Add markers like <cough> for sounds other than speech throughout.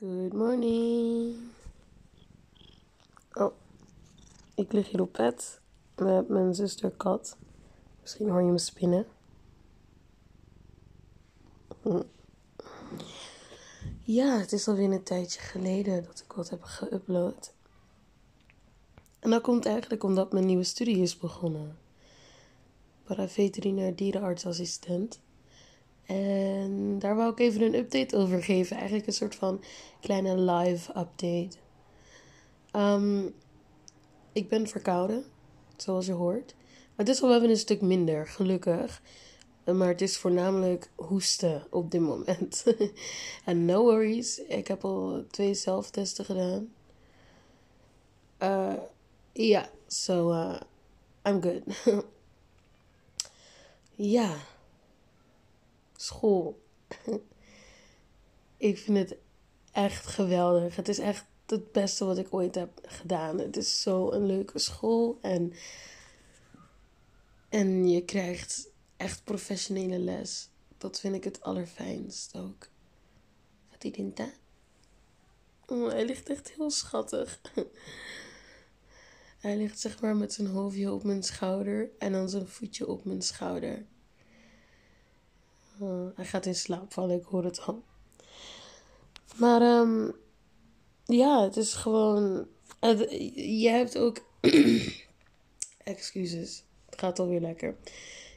Good morning. Oh, ik lig hier op bed met mijn zuster kat. Misschien hoor je me spinnen. Ja, het is alweer een tijdje geleden dat ik wat heb geüpload. En dat komt eigenlijk omdat mijn nieuwe studie is begonnen. Paraveterinair dierenartsassistent. En daar wou ik even een update over geven. Eigenlijk een soort van kleine live update. Ehm, ik ben verkouden, zoals je hoort. Maar het is wel een stuk minder, gelukkig. Maar het is voornamelijk hoesten op dit moment. <laughs> en no worries, ik heb al twee zelftesten gedaan. Uh, ja, so uh, I'm good. <laughs> ja school. <laughs> ik vind het echt geweldig. Het is echt het beste wat ik ooit heb gedaan. Het is zo een leuke school en, en je krijgt echt professionele les. Dat vind ik het allerfijnst ook. Gaat hij dinta? Oh, hij ligt echt heel schattig. <laughs> hij ligt zeg maar met zijn hoofdje op mijn schouder en dan zijn voetje op mijn schouder. Uh, hij gaat in slaap vallen, ik hoor het al. Maar um, ja, het is gewoon. Je hebt ook. <clears throat> Excuses, het gaat alweer lekker.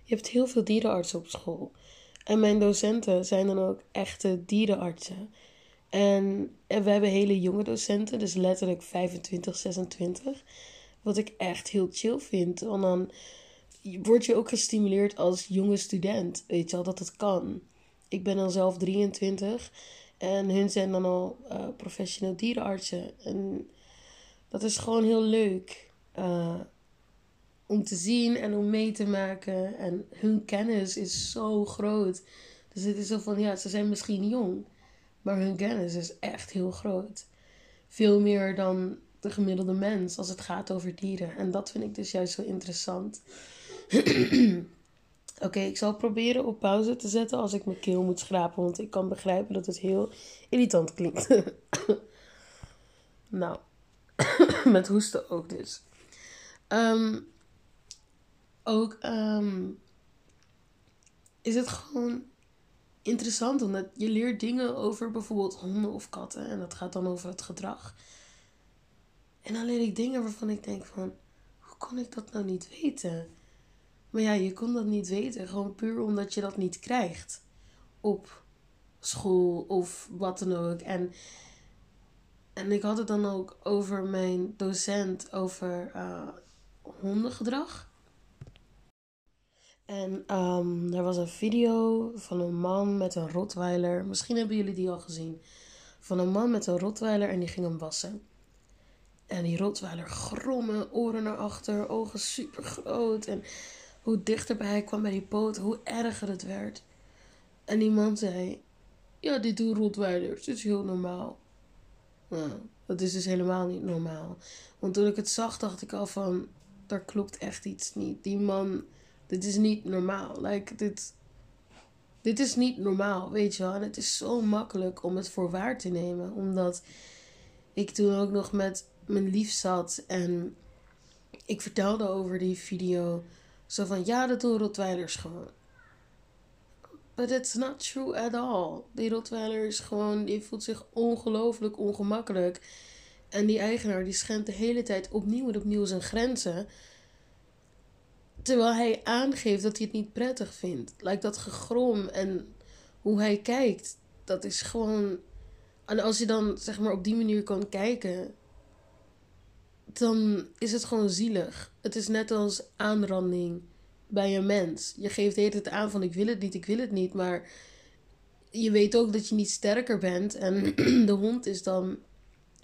Je hebt heel veel dierenartsen op school. En mijn docenten zijn dan ook echte dierenartsen. En, en we hebben hele jonge docenten, dus letterlijk 25, 26. Wat ik echt heel chill vind. Want dan word je ook gestimuleerd als jonge student. Weet je wel, dat het kan. Ik ben dan zelf 23 en hun zijn dan al uh, professioneel dierenartsen. En dat is gewoon heel leuk uh, om te zien en om mee te maken. En hun kennis is zo groot. Dus het is zo van, ja, ze zijn misschien jong, maar hun kennis is echt heel groot. Veel meer dan de gemiddelde mens als het gaat over dieren. En dat vind ik dus juist zo interessant. <clears throat> Oké, ik zal proberen op pauze te zetten als ik mijn keel moet schrapen, want ik kan begrijpen dat het heel irritant klinkt. <laughs> nou, <clears throat> met hoesten ook dus. Ehm, ook ehm, is het gewoon interessant, omdat je leert dingen over bijvoorbeeld honden of katten en dat gaat dan over het gedrag. En dan leer ik dingen waarvan ik denk van, hoe kon ik dat nou niet weten? Maar ja, je kon dat niet weten. Gewoon puur omdat je dat niet krijgt. Op school of wat dan ook. En, en ik had het dan ook over mijn docent over uh, hondengedrag. En um, er was een video van een man met een rotweiler. Misschien hebben jullie die al gezien. Van een man met een rotweiler en die ging hem wassen. En die rotweiler grommen, oren naar achter, ogen super groot. En hoe dichterbij hij kwam bij die poot, hoe erger het werd. En die man zei: Ja, dit doen rotweilers, dit is heel normaal. Nou, dat is dus helemaal niet normaal. Want toen ik het zag, dacht ik al van: daar klopt echt iets niet. Die man, dit is niet normaal. Like, dit, dit is niet normaal, weet je wel. En het is zo makkelijk om het voor waar te nemen. Omdat ik toen ook nog met mijn lief zat en ik vertelde over die video. Zo van, ja, dat doen Rottweilers gewoon. But it's not true at all. Die Rottweiler is gewoon, die voelt zich ongelooflijk ongemakkelijk. En die eigenaar die schendt de hele tijd opnieuw en opnieuw zijn grenzen. Terwijl hij aangeeft dat hij het niet prettig vindt. Lijkt dat gegrom en hoe hij kijkt. Dat is gewoon. En als je dan zeg maar op die manier kan kijken dan is het gewoon zielig. Het is net als aanranding bij een mens. Je geeft tijd aan van ik wil het niet, ik wil het niet, maar je weet ook dat je niet sterker bent en <clears throat> de hond is dan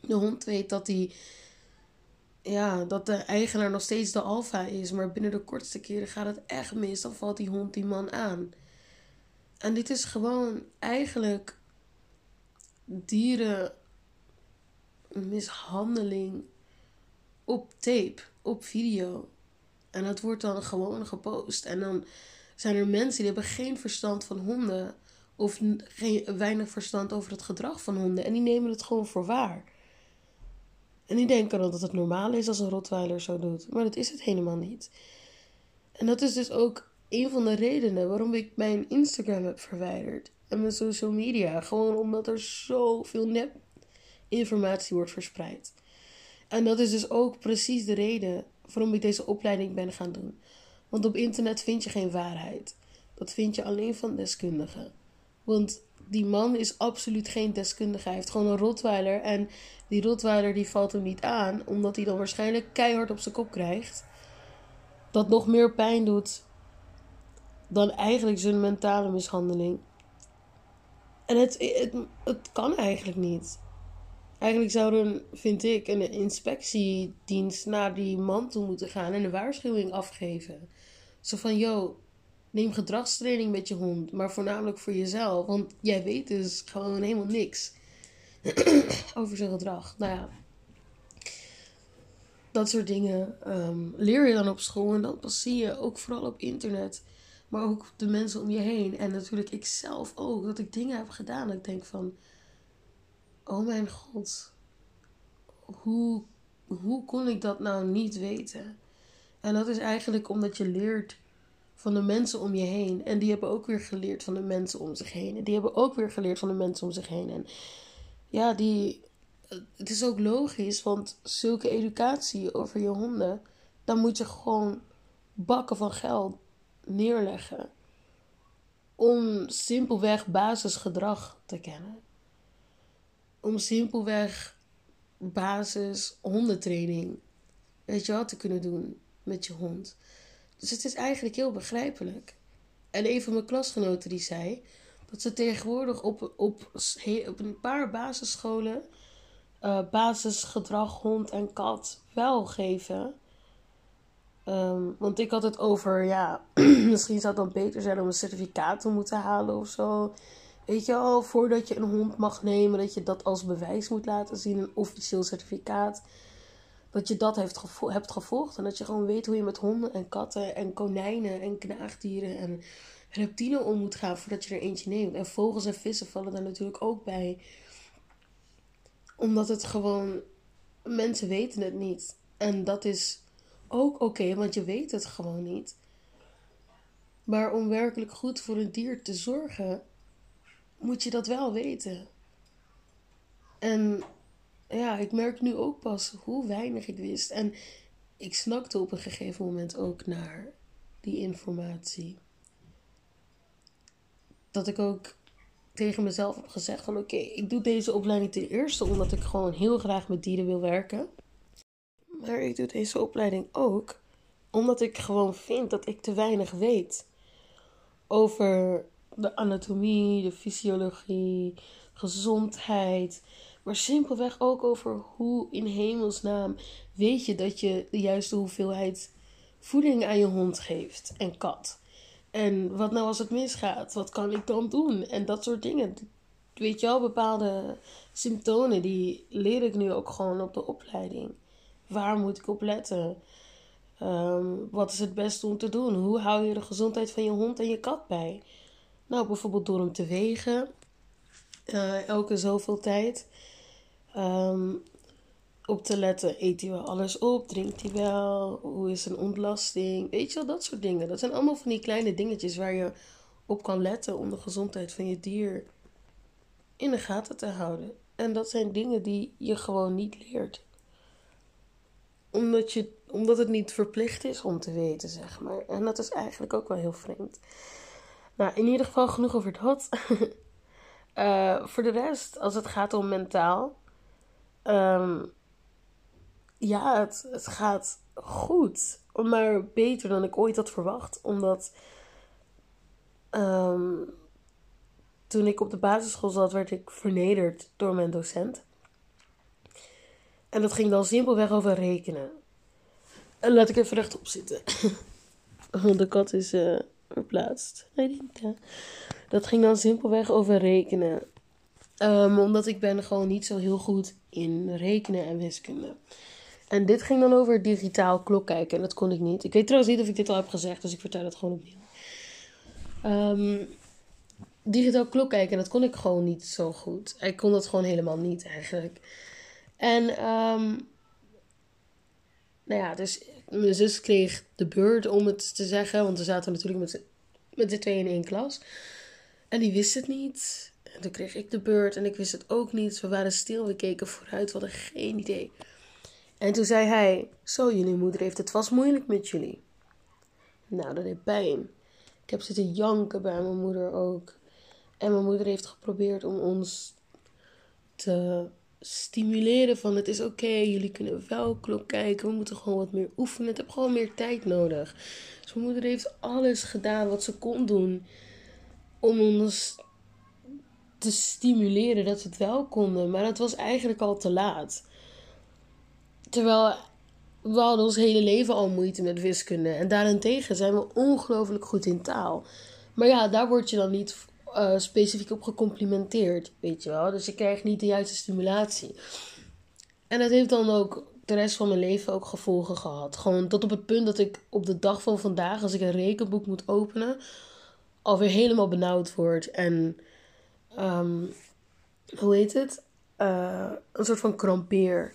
de hond weet dat hij ja, dat de eigenaar nog steeds de alfa is, maar binnen de kortste keren gaat het echt mis, dan valt die hond die man aan. En dit is gewoon eigenlijk dierenmishandeling op tape, op video. En dat wordt dan gewoon gepost. En dan zijn er mensen die hebben geen verstand van honden Of geen, weinig verstand over het gedrag van honden. En die nemen het gewoon voor waar. En die denken dan dat het normaal is als een Rottweiler zo doet. Maar dat is het helemaal niet. En dat is dus ook een van de redenen waarom ik mijn Instagram heb verwijderd. En mijn social media. Gewoon omdat er zoveel nep informatie wordt verspreid. En dat is dus ook precies de reden waarom ik deze opleiding ben gaan doen. Want op internet vind je geen waarheid. Dat vind je alleen van deskundigen. Want die man is absoluut geen deskundige. Hij heeft gewoon een rotweiler. En die rotweiler die valt hem niet aan. Omdat hij dan waarschijnlijk keihard op zijn kop krijgt. Dat nog meer pijn doet dan eigenlijk zijn mentale mishandeling. En het, het, het kan eigenlijk niet. Eigenlijk zou er, vind ik, een inspectiedienst naar die man toe moeten gaan en een waarschuwing afgeven. Zo van, yo, neem gedragstraining met je hond, maar voornamelijk voor jezelf. Want jij weet dus gewoon helemaal niks <clears throat> over zijn gedrag. Nou ja, dat soort dingen ehm, leer je dan op school en dan pas zie je ook vooral op internet. Maar ook de mensen om je heen. En natuurlijk ik zelf ook. Dat ik dingen heb gedaan. Dat ik denk van oh mijn god, hoe, hoe kon ik dat nou niet weten? En dat is eigenlijk omdat je leert van de mensen om je heen. En die hebben ook weer geleerd van de mensen om zich heen. En die hebben ook weer geleerd van de mensen om zich heen. En ja, die, het is ook logisch, want zulke educatie over je honden, dan moet je gewoon bakken van geld neerleggen. Om simpelweg basisgedrag te kennen om simpelweg basis hondentraining, weet je wel, te kunnen doen met je hond. Dus het is eigenlijk heel begrijpelijk. En een van mijn klasgenoten die zei dat ze tegenwoordig op, op, op een paar basisscholen uh, basisgedrag hond en kat wel geven. Ehm, want ik had het over, ja, <clears throat> misschien zou het dan beter zijn om een certificaat te moeten halen of zo. Weet je al, voordat je een hond mag nemen, dat je dat als bewijs moet laten zien, een officieel certificaat. Dat je dat hebt gevolgd en dat je gewoon weet hoe je met honden en katten en konijnen en knaagdieren en reptielen om moet gaan voordat je er eentje neemt. En vogels en vissen vallen daar natuurlijk ook bij. Omdat het gewoon, mensen weten het niet. En dat is ook oké, want je weet het gewoon niet. Maar om werkelijk goed voor een dier te zorgen, moet je dat wel weten. En ja, ik merk nu ook pas hoe weinig ik wist. En ik snakte op een gegeven moment ook naar die informatie. Dat ik ook tegen mezelf heb gezegd van oké, ik doe deze opleiding ten eerste omdat ik gewoon heel graag met dieren wil werken. Maar ik doe deze opleiding ook omdat ik gewoon vind dat ik te weinig weet over de anatomie, de fysiologie, gezondheid. Maar simpelweg ook over hoe in hemelsnaam weet je dat je de juiste hoeveelheid voeding aan je hond geeft en kat. En wat nou als het misgaat? Wat kan ik dan doen? En dat soort dingen. Weet je wel, bepaalde symptomen die leer ik nu ook gewoon op de opleiding. Waar moet ik op letten? Ehm, wat is het beste om te doen? Hoe hou je de gezondheid van je hond en je kat bij? Nou, bijvoorbeeld door hem te wegen. Uh, elke zoveel tijd. Um, op te letten, eet hij wel alles op? Drinkt hij wel? Hoe is zijn ontlasting? Weet je wel, dat soort dingen. Dat zijn allemaal van die kleine dingetjes waar je op kan letten om de gezondheid van je dier in de gaten te houden. En dat zijn dingen die je gewoon niet leert. Omdat, je, omdat het niet verplicht is om te weten, zeg maar. En dat is eigenlijk ook wel heel vreemd. Nou, in ieder geval genoeg over dat. uh, <laughs> voor de rest, als het gaat om mentaal. Um, ja, het, het gaat goed. Maar beter dan ik ooit had verwacht. Omdat um, toen ik op de basisschool zat, werd ik vernederd door mijn docent. En dat ging dan simpelweg over rekenen. En laat ik even rechtop zitten. <laughs> Want de kat is. Uh, verplaatst. Dat ging dan simpelweg over rekenen. Um, omdat ik ben gewoon niet zo heel goed in rekenen en wiskunde. En dit ging dan over digitaal klokkijken. En dat kon ik niet. Ik weet trouwens niet of ik dit al heb gezegd, dus ik vertel het gewoon opnieuw. Um, digitaal klok kijken, dat kon ik gewoon niet zo goed. Ik kon dat gewoon helemaal niet eigenlijk. En ehm, nou ja, dus mijn zus kreeg de beurt om het te zeggen, want we zaten natuurlijk met, met de twee in één klas. En die wist het niet. En toen kreeg ik de beurt en ik wist het ook niet. We waren stil, we keken vooruit, we hadden geen idee. En toen zei hij: Zo, jullie moeder heeft het vast moeilijk met jullie. Nou, dat deed pijn. Ik heb zitten janken bij mijn moeder ook. En mijn moeder heeft geprobeerd om ons te stimuleren van het is oké, jullie kunnen wel klok kijken, we moeten gewoon wat meer oefenen, het heb gewoon meer tijd nodig. Dus mijn moeder heeft alles gedaan wat ze kon doen om ons te stimuleren dat we het wel konden, maar het was eigenlijk al te laat. Terwijl we hadden ons hele leven al moeite met wiskunde en daarentegen zijn we ongelooflijk goed in taal. Maar ja, daar word je dan niet uh, specifiek op gecomplimenteerd, weet je wel. Dus ik krijg niet de juiste stimulatie. En dat heeft dan ook de rest van mijn leven ook gevolgen gehad. Gewoon tot op het punt dat ik op de dag van vandaag, als ik een rekenboek moet openen, alweer helemaal benauwd word. En um, hoe heet het? Uh, een soort van krampeer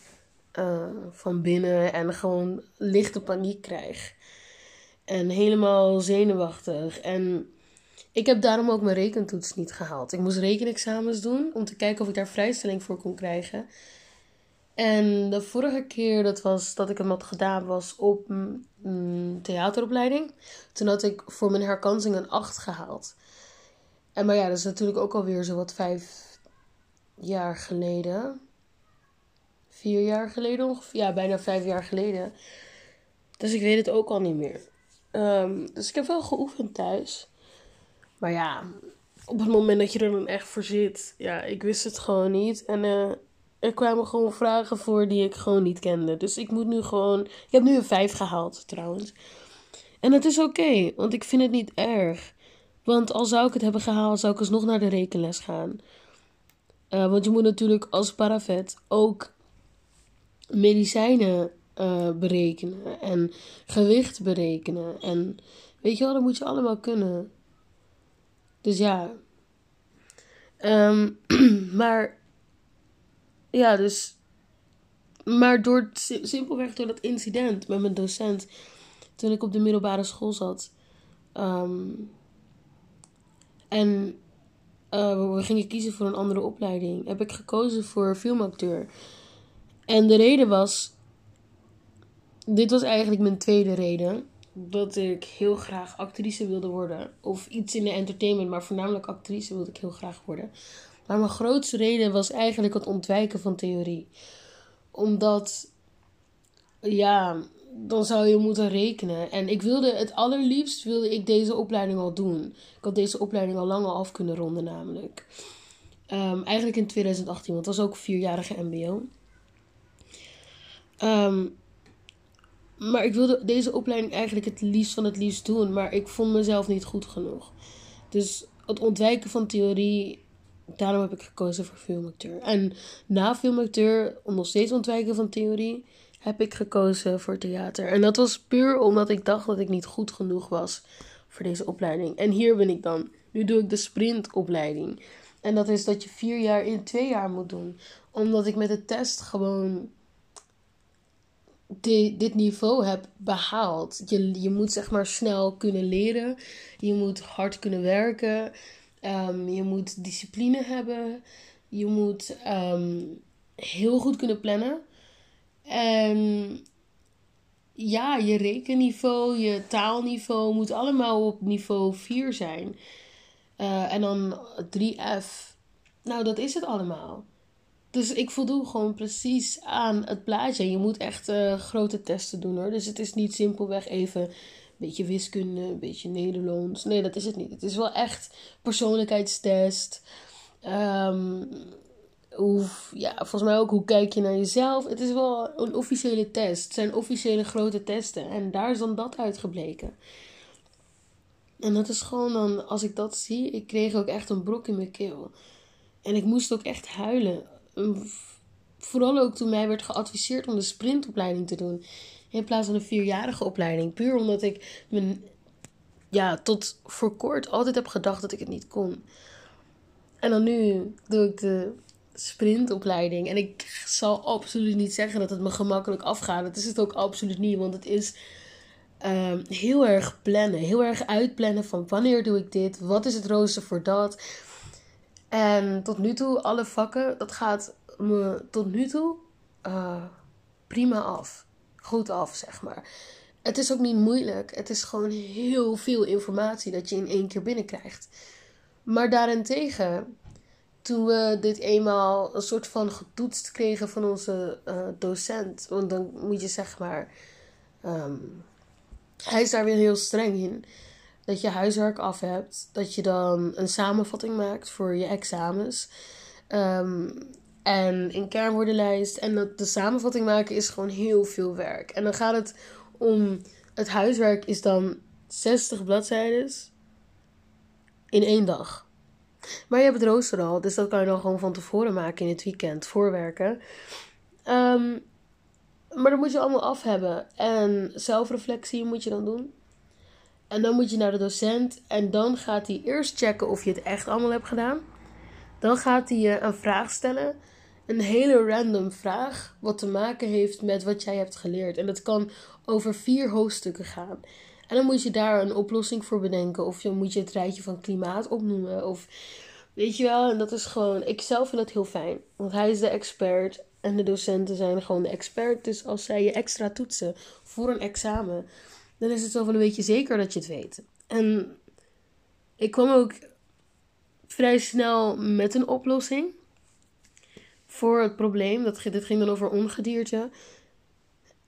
uh, van binnen en gewoon lichte paniek krijg. En helemaal zenuwachtig. En ik heb daarom ook mijn rekentoets niet gehaald. Ik moest rekenexamens doen om te kijken of ik daar vrijstelling voor kon krijgen. En de vorige keer dat, was, dat ik hem had gedaan was op een theateropleiding. Toen had ik voor mijn herkansing een 8 gehaald. En maar ja, dat is natuurlijk ook alweer zo wat vijf jaar geleden. Vier jaar geleden ongeveer. Ja, bijna vijf jaar geleden. Dus ik weet het ook al niet meer. Um, dus ik heb wel geoefend thuis. Maar ja, op het moment dat je er dan echt voor zit, ja, ik wist het gewoon niet. En uh, er kwamen gewoon vragen voor die ik gewoon niet kende. Dus ik moet nu gewoon. Ik heb nu een 5 gehaald trouwens. En dat is oké, want ik vind het niet erg. Want al zou ik het hebben gehaald, zou ik alsnog naar de rekenles gaan. Uh, want je moet natuurlijk als paravet ook medicijnen uh, berekenen en gewicht berekenen. En weet je wel, dat moet je allemaal kunnen. Dus ja. Um, <clears throat> maar. Ja, dus. Maar door simpelweg door dat incident met mijn docent. Toen ik op de middelbare school zat. Um, en uh, we gingen kiezen voor een andere opleiding. Heb ik gekozen voor filmacteur. En de reden was. Dit was eigenlijk mijn tweede reden dat ik heel graag actrice wilde worden. Of iets in de entertainment, maar voornamelijk actrice wilde ik heel graag worden. Maar mijn grootste reden was eigenlijk het ontwijken van theorie. Omdat, ja, dan zou je moeten rekenen. En ik wilde het allerliefst wilde ik deze opleiding al doen. Ik had deze opleiding al lang al af kunnen ronden namelijk. Um, eigenlijk in 2018, want het was ook vierjarige mbo. Um, maar ik wilde deze opleiding eigenlijk het liefst van het liefst doen. Maar ik vond mezelf niet goed genoeg. Dus het ontwijken van theorie. Daarom heb ik gekozen voor filmacteur. En na filmacteur, om nog steeds ontwijken van theorie, heb ik gekozen voor theater. En dat was puur omdat ik dacht dat ik niet goed genoeg was voor deze opleiding. En hier ben ik dan. Nu doe ik de sprintopleiding. En dat is dat je vier jaar in twee jaar moet doen. Omdat ik met de test gewoon dit niveau heb behaald. Je, je moet zeg maar snel kunnen leren. Je moet hard kunnen werken. Um, je moet discipline hebben. Je moet um, heel goed kunnen plannen. En ja, je rekenniveau, je taalniveau moet allemaal op niveau 4 zijn. Uh, en dan 3F. Nou, dat is het allemaal. Dus ik voldoe gewoon precies aan het plaatje. Je moet echt uh, grote testen doen hoor. Dus het is niet simpelweg even een beetje wiskunde, een beetje Nederlands. Nee, dat is het niet. Het is wel echt persoonlijkheidstest. Um, ja, volgens mij ook hoe kijk je naar jezelf. Het is wel een officiële test. Het zijn officiële grote testen. En daar is dan dat uitgebleken. En dat is gewoon dan, als ik dat zie, ik kreeg ook echt een brok in mijn keel. En ik moest ook echt huilen vooral ook toen mij werd geadviseerd om de sprintopleiding te doen. In plaats van een vierjarige opleiding. Puur omdat ik mijn, ja, tot voor kort altijd heb gedacht dat ik het niet kon. En dan nu doe ik de sprintopleiding. En ik zal absoluut niet zeggen dat het me gemakkelijk afgaat. Dat is het ook absoluut niet. Want het is ehm, heel erg plannen. Heel erg uitplannen van wanneer doe ik dit? Wat is het rooster voor dat? En tot nu toe, alle vakken, dat gaat me tot nu toe uh, prima af. Goed af, zeg maar. Het is ook niet moeilijk. Het is gewoon heel veel informatie dat je in één keer binnenkrijgt. Maar daarentegen, toen we dit eenmaal een soort van getoetst kregen van onze uh, docent, want dan moet je zeg maar. Um, hij is daar weer heel streng in. Dat je huiswerk af hebt. Dat je dan een samenvatting maakt voor je examens. Um, en een kernwoordenlijst. En dat de samenvatting maken is gewoon heel veel werk. En dan gaat het om. Het huiswerk is dan 60 bladzijden in één dag. Maar je hebt het rooster al, dus dat kan je dan gewoon van tevoren maken in het weekend, voorwerken. Um, maar dat moet je allemaal af hebben. En zelfreflectie moet je dan doen. En dan moet je naar de docent. En dan gaat hij eerst checken of je het echt allemaal hebt gedaan. Dan gaat hij je een vraag stellen. Een hele random vraag. Wat te maken heeft met wat jij hebt geleerd. En dat kan over vier hoofdstukken gaan. En dan moet je daar een oplossing voor bedenken. Of je moet je het rijtje van klimaat opnoemen. Of weet je wel. En dat is gewoon. Ik zelf vind dat heel fijn. Want hij is de expert. En de docenten zijn gewoon de expert. Dus als zij je extra toetsen voor een examen. Dan is het zo van een beetje zeker dat je het weet. En ik kwam ook vrij snel met een oplossing. Voor het probleem. Dat, dit ging dan over ongedierte.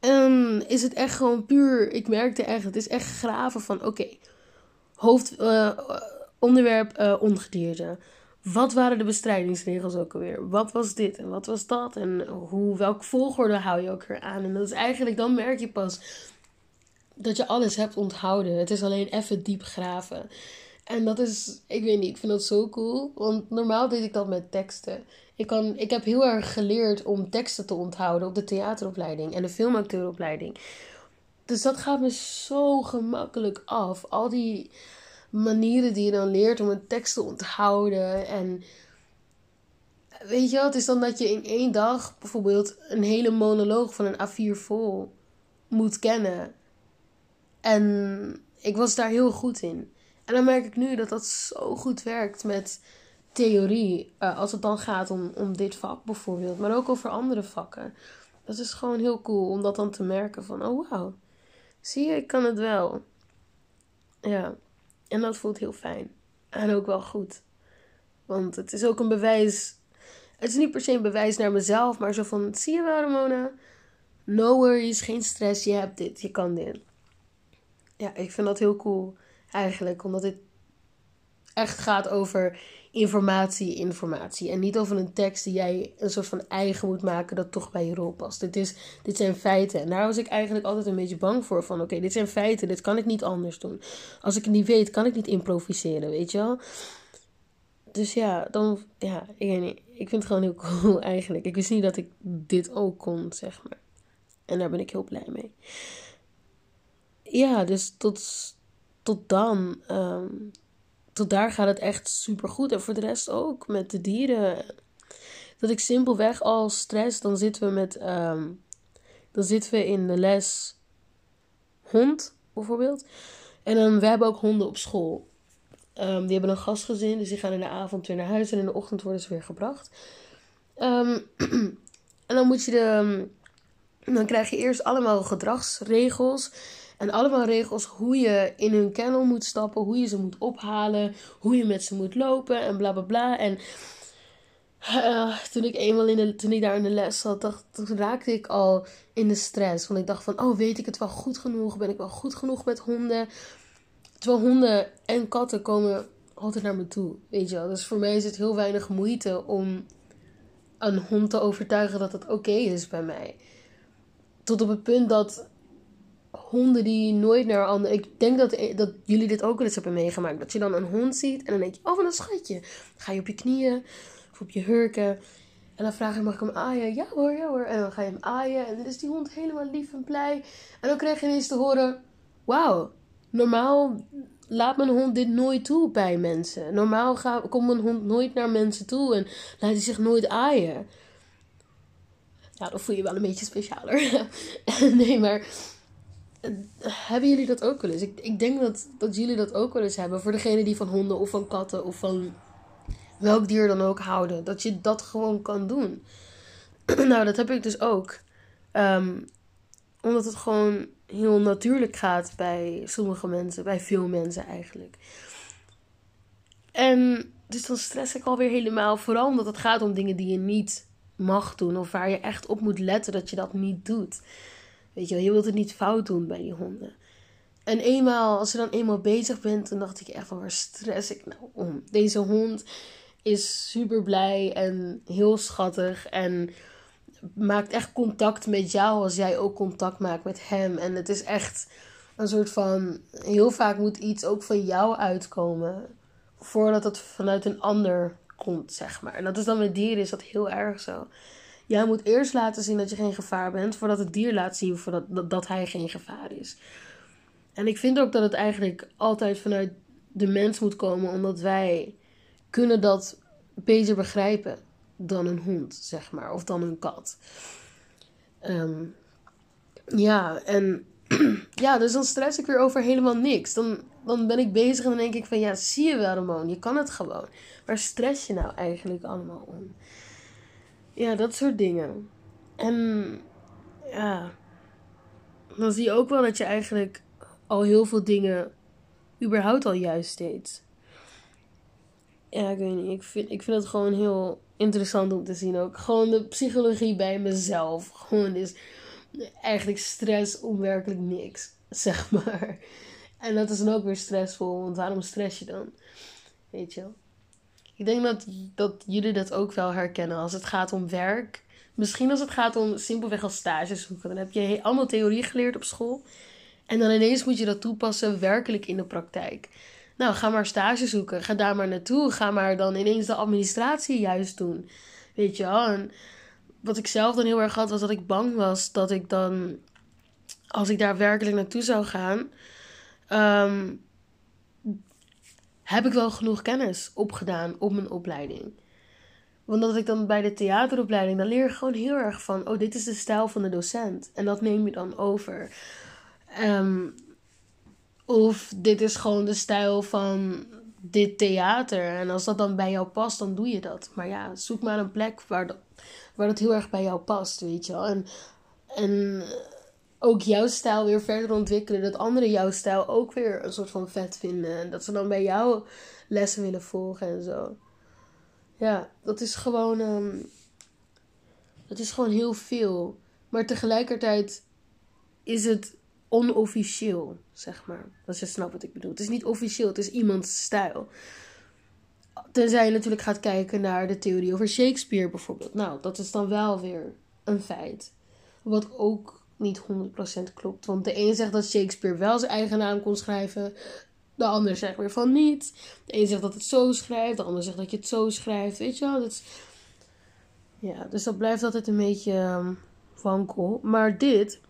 En is het echt gewoon puur. Ik merkte echt, het is echt graven van oké. hoofd, uh, onderwerp uh, ongedierte. Wat waren de bestrijdingsregels ook alweer? Wat was dit en wat was dat? En hoe, welke volgorde hou je ook weer aan? En dat is eigenlijk, dan merk je pas dat je alles hebt onthouden. Het is alleen even diep graven. En dat is, ik weet niet, ik vind dat zo cool. Want normaal deed ik dat met teksten. Ik, kan, ik heb heel erg geleerd om teksten te onthouden op de theateropleiding en de filmacteuropleiding. Dus dat gaat me zo gemakkelijk af. Al die manieren die je dan leert om een tekst te onthouden. En weet je wel, het is dan dat je in één dag bijvoorbeeld een hele monoloog van een A4 vol moet kennen. En ik was daar heel goed in. En dan merk ik nu dat dat zo goed werkt met theorie. Uh, als het dan gaat om, om dit vak bijvoorbeeld. Maar ook over andere vakken. Dat is gewoon heel cool om dat dan te merken van, oh wauw. Zie je, ik kan het wel. Ja, en dat voelt heel fijn. En ook wel goed. Want het is ook een bewijs. Het is niet per se een bewijs naar mezelf, maar zo van: zie je wel, Ramona? No worries, geen stress, je hebt dit, je kan dit. Ja, ik vind dat heel cool eigenlijk, omdat dit echt gaat over informatie, informatie. En niet over een tekst die jij een soort van eigen moet maken dat toch bij je rol past. Dit, is, dit zijn feiten. En daar was ik eigenlijk altijd een beetje bang voor. Van oké, dit zijn feiten, dit kan ik niet anders doen. Als ik het niet weet, kan ik niet improviseren, weet je wel. Dus ja, dan, ja, ik. Ik vind het gewoon heel cool <laughs> eigenlijk. Ik wist niet dat ik dit ook kon, zeg maar. En daar ben ik heel blij mee. Ja, dus tot, tot dan. Um, tot daar gaat het echt super goed. En voor de rest ook met de dieren. Dat ik simpelweg al stress, dan zitten we met. Ehm, dan zitten we in de les hond bijvoorbeeld. En dan, we hebben ook honden op school. Um, die hebben een gastgezin, dus die gaan in de avond weer naar huis en in de ochtend worden ze weer gebracht. <clears throat> En dan moet je de. Dan krijg je eerst allemaal gedragsregels. En allemaal regels hoe je in hun kennel moet stappen, hoe je ze moet ophalen, hoe je met ze moet lopen en bla bla bla. En uh, toen ik eenmaal in de, toen ik daar in de les zat, dacht, toen raakte ik al in de stress. Want ik dacht van, oh weet ik het wel goed genoeg? Ben ik wel goed genoeg met honden? Terwijl honden en katten komen altijd naar me toe, weet je wel. Dus voor mij is het heel weinig moeite om een hond te overtuigen dat het oké is bij mij. Tot op het punt dat honden die nooit naar anderen. Ik denk dat, dat jullie dit ook wel eens hebben meegemaakt. Dat je dan een hond ziet en dan denk je: oh, wat een schatje. Dan ga je op je knieën of op je hurken. En dan vraag je: mag ik hem aaien? Ja hoor, ja hoor. En dan ga je hem aaien. En dan is die hond helemaal lief en blij. En dan krijg je ineens te horen: wauw, normaal laat mijn hond dit nooit toe bij mensen. Normaal komt mijn hond nooit naar mensen toe en laat hij zich nooit aaien. Ja, dan voel je wel een beetje specialer. <laughs> nee, maar hebben jullie dat ook wel eens? Ik, ik denk dat, dat jullie dat ook wel eens hebben. Voor degene die van honden of van katten of van welk dier dan ook houden. Dat je dat gewoon kan doen. <clears throat> nou, dat heb ik dus ook. Ehm, omdat het gewoon heel natuurlijk gaat bij sommige mensen, bij veel mensen eigenlijk. En dus dan stress ik alweer helemaal. Vooral omdat het gaat om dingen die je niet mag doen. Of waar je echt op moet letten dat je dat niet doet. Weet je je wilt het niet fout doen bij die honden. En eenmaal, als je dan eenmaal bezig bent, dan dacht ik echt van waar stress ik nou om? Deze hond is super blij en heel schattig en maakt echt contact met jou als jij ook contact maakt met hem. En het is echt een soort van. Heel vaak moet iets ook van jou uitkomen. Voordat het vanuit een ander komt, zeg maar. En dat is dan met dieren is dat heel erg zo. Jij moet eerst laten zien dat je geen gevaar bent, voordat het dier laat zien voordat, dat, hij geen gevaar is. En ik vind ook dat het eigenlijk altijd vanuit de mens moet komen, omdat wij kunnen dat beter begrijpen dan een hond, zeg maar, of dan een kat. Ehm, ja, en <clears throat> ja, dus dan stress ik weer over helemaal niks. Dan, dan ben ik bezig en dan denk ik van ja, zie je wel, Ramon, je kan het gewoon. Waar stress je nou eigenlijk allemaal om? Ja, dat soort dingen. En ja, dan zie je ook wel dat je eigenlijk al heel veel dingen überhaupt al juist deed. Ja, ik weet niet. Ik vind, ik vind het gewoon heel interessant om te zien ook. Gewoon de psychologie bij mezelf. Gewoon is eigenlijk stress om werkelijk niks, <laughs> zeg maar. En dat is dan ook weer stressvol, want waarom stress je dan? Weet je wel. Ik denk dat, dat jullie dat ook wel herkennen als het gaat om werk. Misschien als het gaat om simpelweg als stage zoeken. Dan heb je allemaal theorie geleerd op school. En dan ineens moet je dat toepassen werkelijk in de praktijk. Nou, ga maar stage zoeken. Ga daar maar naartoe. Ga maar dan ineens de administratie juist doen. Weet je wel. En wat ik zelf dan heel erg had, was dat ik bang was dat ik dan, als ik daar werkelijk naartoe zou gaan, ehm, heb ik wel genoeg kennis opgedaan op mijn opleiding. Want dat ik dan bij de theateropleiding, dan leer je gewoon heel erg van, oh, dit is de stijl van de docent. En dat neem je dan over. Um, of dit is gewoon de stijl van dit theater. En als dat dan bij jou past, dan doe je dat. Maar ja, zoek maar een plek waar dat, waar dat heel erg bij jou past, weet je wel. En, en ook jouw stijl weer verder ontwikkelen. Dat anderen jouw stijl ook weer een soort van vet vinden. En dat ze dan bij jou lessen willen volgen en zo. Ja, dat is gewoon. Um, dat is gewoon heel veel. Maar tegelijkertijd is het onofficieel, zeg maar. Als je snapt wat ik bedoel. Het is niet officieel, het is iemands stijl. Tenzij je natuurlijk gaat kijken naar de theorie over Shakespeare bijvoorbeeld. Nou, dat is dan wel weer een feit. Wat ook niet 100% klopt. Want de een zegt dat Shakespeare wel zijn eigen naam kon schrijven. De ander zegt weer van niet. De een zegt dat het zo schrijft. De ander zegt dat je het zo schrijft. Weet je wel? Dat is... Ja, dus dat blijft altijd een beetje um, wankel. Maar dit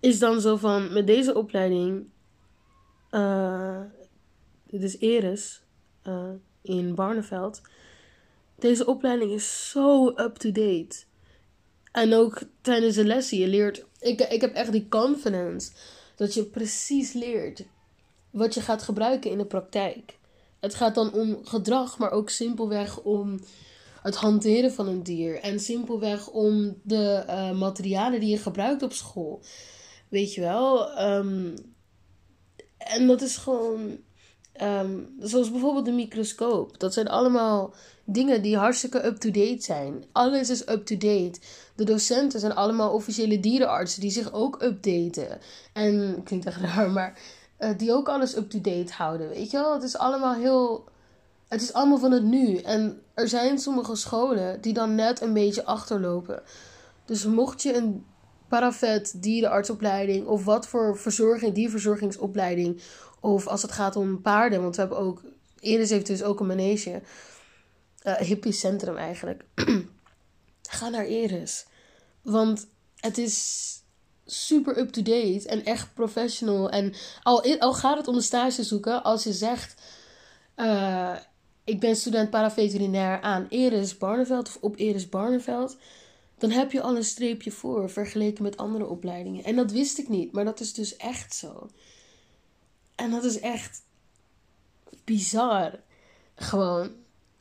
is dan zo van met deze opleiding. Uh, dit is Eres uh, in Barneveld. Deze opleiding is zo up-to-date. En ook tijdens de lessen, je leert. Ik, ik heb echt die confidence dat je precies leert wat je gaat gebruiken in de praktijk. Het gaat dan om gedrag, maar ook simpelweg om het hanteren van een dier. En simpelweg om de uh, materialen die je gebruikt op school. Weet je wel? Um, en dat is gewoon. Um, zoals bijvoorbeeld de microscoop. Dat zijn allemaal dingen die hartstikke up-to-date zijn. Alles is up-to-date. De docenten zijn allemaal officiële dierenartsen die zich ook updaten. En klinkt echt raar, maar uh, die ook alles up-to-date houden. Weet je wel? Het is allemaal heel. Het is allemaal van het nu. En er zijn sommige scholen die dan net een beetje achterlopen. Dus mocht je een paravet, dierenartsopleiding of wat voor verzorging, dierverzorgingsopleiding. Of als het gaat om paarden, want we hebben ook, Iris heeft dus ook een manege, uh, centrum eigenlijk. <clears throat> Ga naar Iris. Want het is super up-to-date en echt professional. En al, al gaat het om een stage zoeken, als je zegt: uh, Ik ben student paraveterinair aan Eris Barneveld of op Eris Barneveld. Dan heb je al een streepje voor vergeleken met andere opleidingen. En dat wist ik niet, maar dat is dus echt zo. En dat is echt bizar. Gewoon.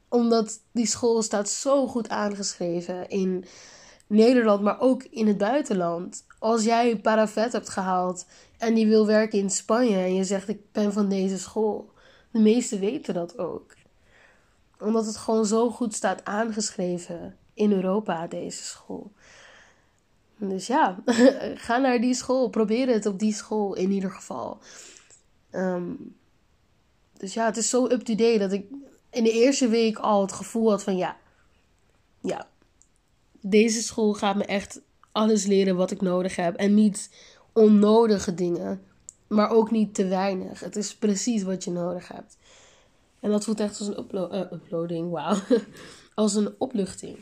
Omdat die school staat zo goed aangeschreven in Nederland, maar ook in het buitenland. Als jij paravet hebt gehaald en je wil werken in Spanje en je zegt ik ben van deze school. De meesten weten dat ook. Omdat het gewoon zo goed staat aangeschreven in Europa, deze school. Dus ja, <laughs> ga naar die school. Probeer het op die school in ieder geval. Ehm, dus ja, het is zo up-to-date dat ik in de eerste week al het gevoel had van ja, ja, deze school gaat me echt alles leren wat ik nodig heb. En niet onnodige dingen, maar ook niet te weinig. Het is precies wat je nodig hebt. En dat voelt echt als een uh, uploading, wauw. <laughs> als een opluchting.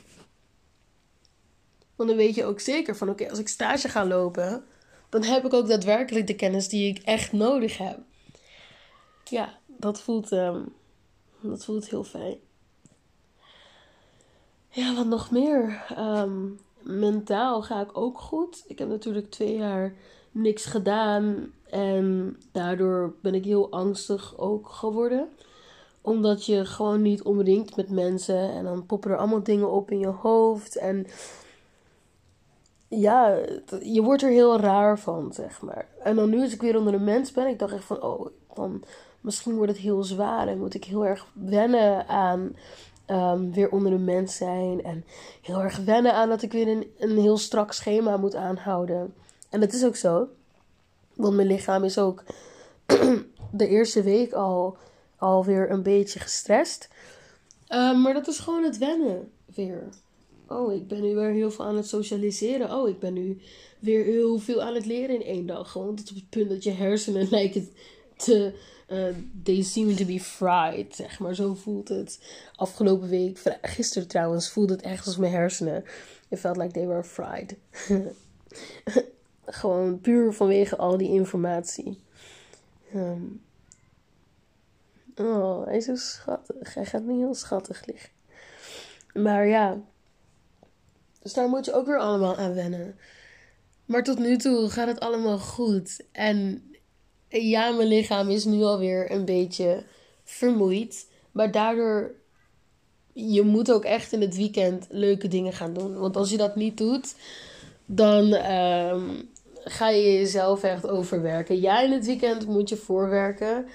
Want dan weet je ook zeker van oké, als ik stage ga lopen, dan heb ik ook daadwerkelijk de kennis die ik echt nodig heb. Ja, dat voelt, um, dat voelt heel fijn. Ja, wat nog meer? Um, mentaal ga ik ook goed. Ik heb natuurlijk twee jaar niks gedaan. En daardoor ben ik heel angstig ook geworden. Omdat je gewoon niet omringt met mensen. En dan poppen er allemaal dingen op in je hoofd. En ja, je wordt er heel raar van, zeg maar. En dan nu als ik weer onder een mens ben, ik dacht echt van, oh, dan misschien wordt het heel zwaar en moet ik heel erg wennen aan um, weer onder de mens zijn. En heel erg wennen aan dat ik weer een, een heel strak schema moet aanhouden. En dat is ook zo. Want mijn lichaam is ook <clears throat> de eerste week al, alweer een beetje gestrest. Um, maar dat is gewoon het wennen weer. Oh, ik ben nu weer heel veel aan het socialiseren. Oh, ik ben nu weer heel veel aan het leren in één dag. Gewoon tot op het punt dat je hersenen <laughs> lijken te uh, they seem to be fried, zeg maar. Zo voelt het. Afgelopen week, gisteren trouwens, voelde het echt als mijn hersenen. It felt like they were fried. <laughs> Gewoon puur vanwege al die informatie. Um, oh, hij is zo schattig. Hij gaat niet heel schattig liggen. Maar ja. Dus daar moet je ook weer allemaal aan wennen. Maar tot nu toe gaat het allemaal goed. En ja, mijn lichaam is nu alweer een beetje vermoeid. Maar daardoor, je moet ook echt in het weekend leuke dingen gaan doen. Want als je dat niet doet, dan ehm, ga je jezelf echt overwerken. Ja, in het weekend moet je voorwerken.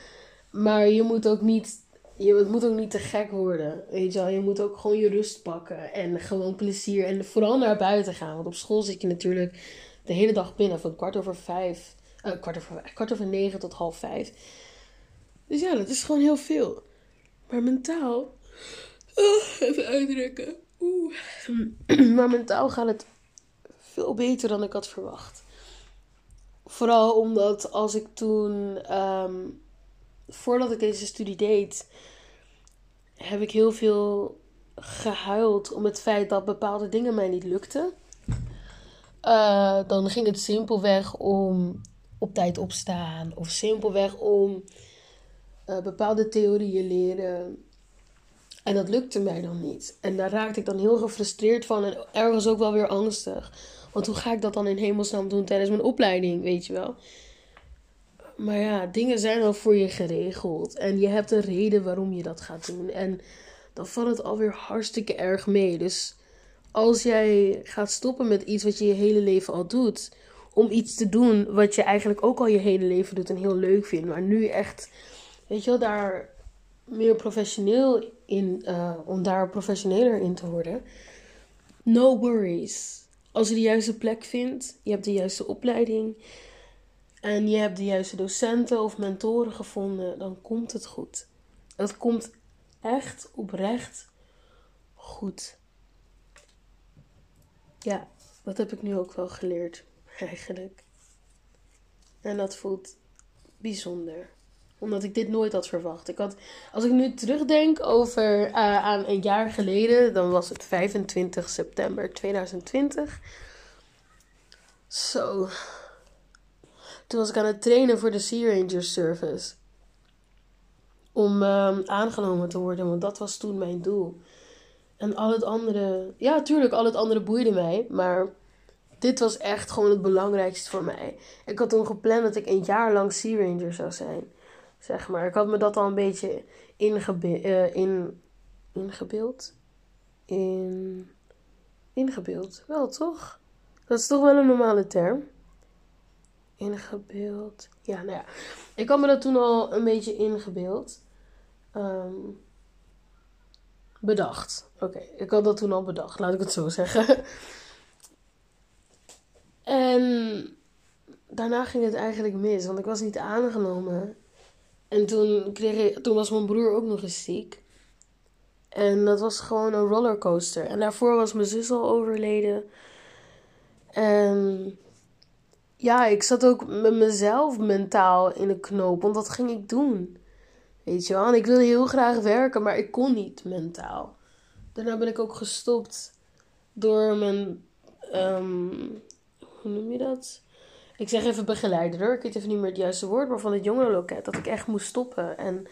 Maar je moet ook niet, je moet ook niet te gek worden. Weet je wel, je moet ook gewoon je rust pakken. En gewoon plezier. En vooral naar buiten gaan. Want op school zit je natuurlijk de hele dag binnen. Van kwart over vijf uh, kwart, over, negen tot half vijf. Dus ja, dat is gewoon heel veel. Maar mentaal. Oh, even uitdrukken. Oeh. <clears throat> Maar mentaal gaat het veel beter dan ik had verwacht. Vooral omdat als ik toen, um, voordat ik deze studie deed, heb ik heel veel gehuild om het feit dat bepaalde dingen mij niet lukten. Uh, dan ging het simpelweg om op tijd opstaan. Of simpelweg om uh, bepaalde theorieën leren. En dat lukte mij dan niet. En daar raakte ik dan heel gefrustreerd van. En ergens ook wel weer angstig. Want hoe ga ik dat dan in hemelsnaam doen tijdens mijn opleiding, weet je wel? Maar ja, dingen zijn al voor je geregeld. En je hebt een reden waarom je dat gaat doen. En dan valt het alweer hartstikke erg mee. Dus als jij gaat stoppen met iets wat je je hele leven al doet om iets te doen wat je eigenlijk ook al je hele leven doet en heel leuk vindt. Maar nu echt, weet je wel, daar meer professioneel in, uh, om daar professioneler in te worden. No worries. Als je de juiste plek vindt, je hebt de juiste opleiding en je hebt de juiste docenten of mentoren gevonden, dan komt het goed. Het komt echt oprecht goed. Ja, dat heb ik nu ook wel geleerd eigenlijk. En dat voelt bijzonder. Omdat ik dit nooit had verwacht. Ik had, als ik nu terugdenk over uh, aan een jaar geleden, dan was het 25 september 2020. Zo. Toen was ik aan het trainen voor de Sea Ranger Service. Om ehm, aangenomen te worden, want dat was toen mijn doel. En al het andere, ja, tuurlijk, al het andere boeide mij. Maar dit was echt gewoon het belangrijkste voor mij. Ik had toen gepland dat ik een jaar lang Sea Ranger zou zijn. Zeg maar. Ik had me dat al een beetje ingebe uh, in, ingebeeld. In, ingebeeld. Wel toch? Dat is toch wel een normale term. Ingebeeld. Ja, nou ja. Ik had me dat toen al een beetje ingebeeld. Um, bedacht. Oké, ik had dat toen al bedacht, laat ik het zo zeggen. <laughs> en daarna ging het eigenlijk mis, want ik was niet aangenomen. En toen, kreeg toen was mijn broer ook nog eens ziek. En dat was gewoon een rollercoaster. En daarvoor was mijn zus al overleden. En ja, ik zat ook met mezelf mentaal in de knoop. Want wat ging ik doen? Weet je wel? En ik wilde heel graag werken, maar ik kon niet mentaal. Daarna ben ik ook gestopt door mijn. Um, hoe noem je dat? Ik zeg even begeleider Ik weet even niet meer het juiste woord, maar van het jongerenloket. Dat ik echt moest stoppen. En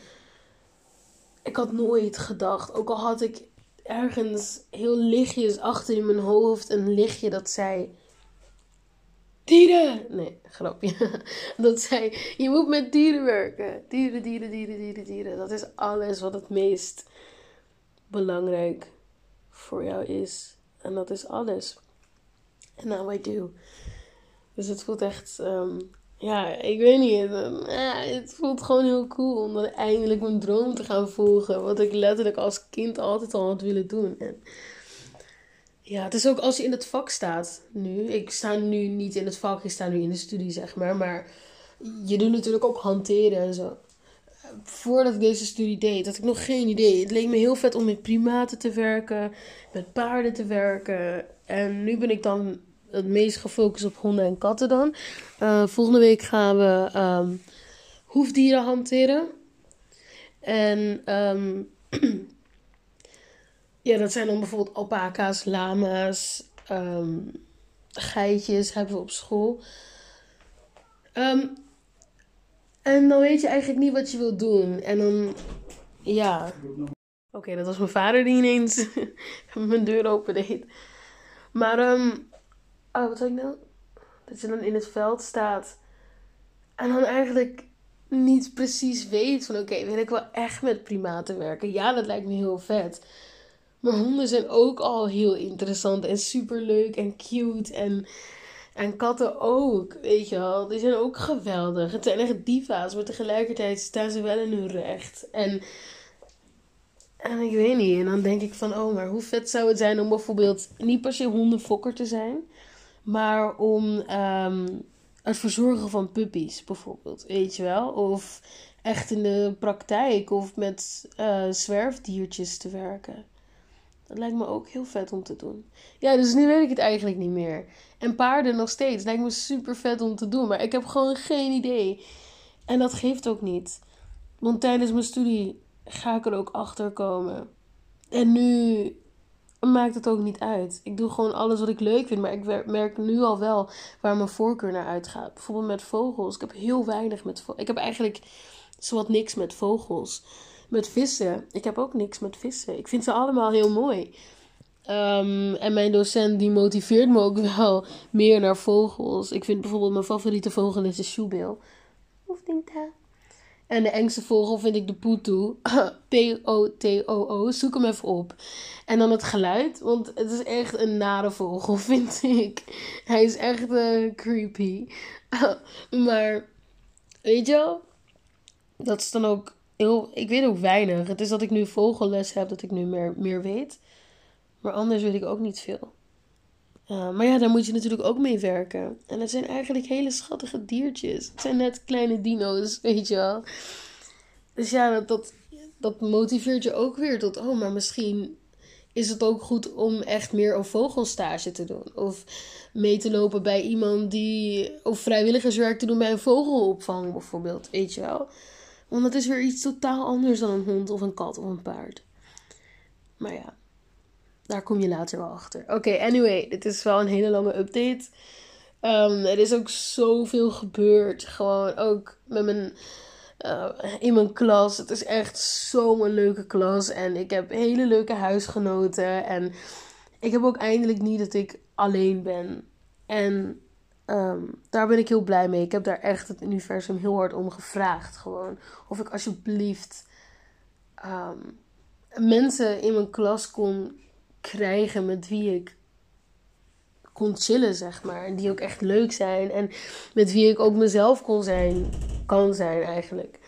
ik had nooit gedacht, ook al had ik ergens heel lichtjes achter in mijn hoofd een lichtje dat zei Dieren! Nee, grapje. <laughs> Dat zei, je moet met dieren werken. Dieren, dieren, dieren, dieren, dieren. Dat is alles wat het meest belangrijk voor jou is. En dat is alles. En now I do. Dus het voelt echt, um, ja, ik weet niet. Het, het voelt gewoon heel cool om dan eindelijk mijn droom te gaan volgen. Wat ik letterlijk als kind altijd al had willen doen. En ja, het is ook als je in het vak staat nu. Ik sta nu niet in het vak, ik sta nu in de studie, zeg maar. Maar je doet natuurlijk ook hanteren en zo. Voordat ik deze studie deed, had ik nog geen idee. Het leek me heel vet om met primaten te werken, met paarden te werken. En nu ben ik dan het meest gefocust op honden en katten dan. Uh, volgende week gaan we um, hoefdieren hanteren. En um, <clears throat> Ja, dat zijn dan bijvoorbeeld alpaca's, lama's, um, geitjes hebben we op school. En dan weet je eigenlijk niet wat je wilt doen. En dan, ja. Oké, dat was mijn vader die ineens <laughs> mijn deur open deed. Maar, um, oh, wat zei ik nou? Dat je dan in het veld staat. En dan eigenlijk niet precies weet van, oké, wil ik wel echt met primaten werken? Ja, dat lijkt me heel vet. Maar honden zijn ook al heel interessant en super leuk en cute. En, en katten ook, weet je wel. Die zijn ook geweldig. Het zijn echt diva's, maar tegelijkertijd staan ze wel in hun recht. En, en ik weet niet. En dan denk ik van, oh, maar hoe vet zou het zijn om bijvoorbeeld niet per se hondenfokker te zijn. Maar om ehm, het verzorgen van puppies bijvoorbeeld, weet je wel. Of echt in de praktijk of met uh, zwerfdiertjes te werken. Dat lijkt me ook heel vet om te doen. Ja, dus nu weet ik het eigenlijk niet meer. En paarden nog steeds. Lijkt me super vet om te doen. Maar ik heb gewoon geen idee. En dat geeft ook niet. Want tijdens mijn studie ga ik er ook achter komen. En nu maakt het ook niet uit. Ik doe gewoon alles wat ik leuk vind. Maar ik merk nu al wel waar mijn voorkeur naar uitgaat. Bijvoorbeeld met vogels. Ik heb heel weinig met vogels. Ik heb eigenlijk zowat niks met vogels met vissen. Ik heb ook niks met vissen. Ik vind ze allemaal heel mooi. Um, en mijn docent die motiveert me ook <laughs> wel meer naar vogels. Ik vind bijvoorbeeld mijn favoriete vogel is de shoebill. Of denk dat? En de engste vogel vind ik de poetu. <clears throat> P-O-T-O-O. Zoek hem even op. En dan het geluid. Want het is echt een nare vogel, <laughs> vind ik. Hij is echt uh, creepy. <laughs> maar, weet je wel? Dat is dan ook heel, ik weet ook weinig. Het is dat ik nu vogelles heb, dat ik nu meer, meer weet. Maar anders weet ik ook niet veel. Maar ja, daar moet je natuurlijk ook mee werken. En het zijn eigenlijk hele schattige diertjes. Het zijn net kleine dino's, <laughs> weet je wel. Dus ja, dat, dat, dat motiveert je ook weer tot, oh, maar misschien is het ook goed om echt meer een vogelstage te doen. Of mee te lopen bij iemand die, of vrijwilligerswerk te doen bij een vogelopvang bijvoorbeeld, weet je wel. Want het is weer iets totaal anders dan een hond of een kat of een paard. Maar ja, daar kom je later wel achter. Oké, anyway, dit is wel een hele lange update. Um, er is ook zoveel gebeurd. Gewoon ook met mijn, uh, in mijn klas. Het is echt zo'n leuke klas. En ik heb hele leuke huisgenoten. En ik heb ook eindelijk niet dat ik alleen ben. En um, daar ben ik heel blij mee. Ik heb daar echt het universum heel hard om gevraagd. Gewoon. Of ik alsjeblieft um, mensen in mijn klas kon krijgen met wie ik kon chillen, zeg maar. En die ook echt leuk zijn. En met wie ik ook mezelf kon zijn, kan zijn eigenlijk.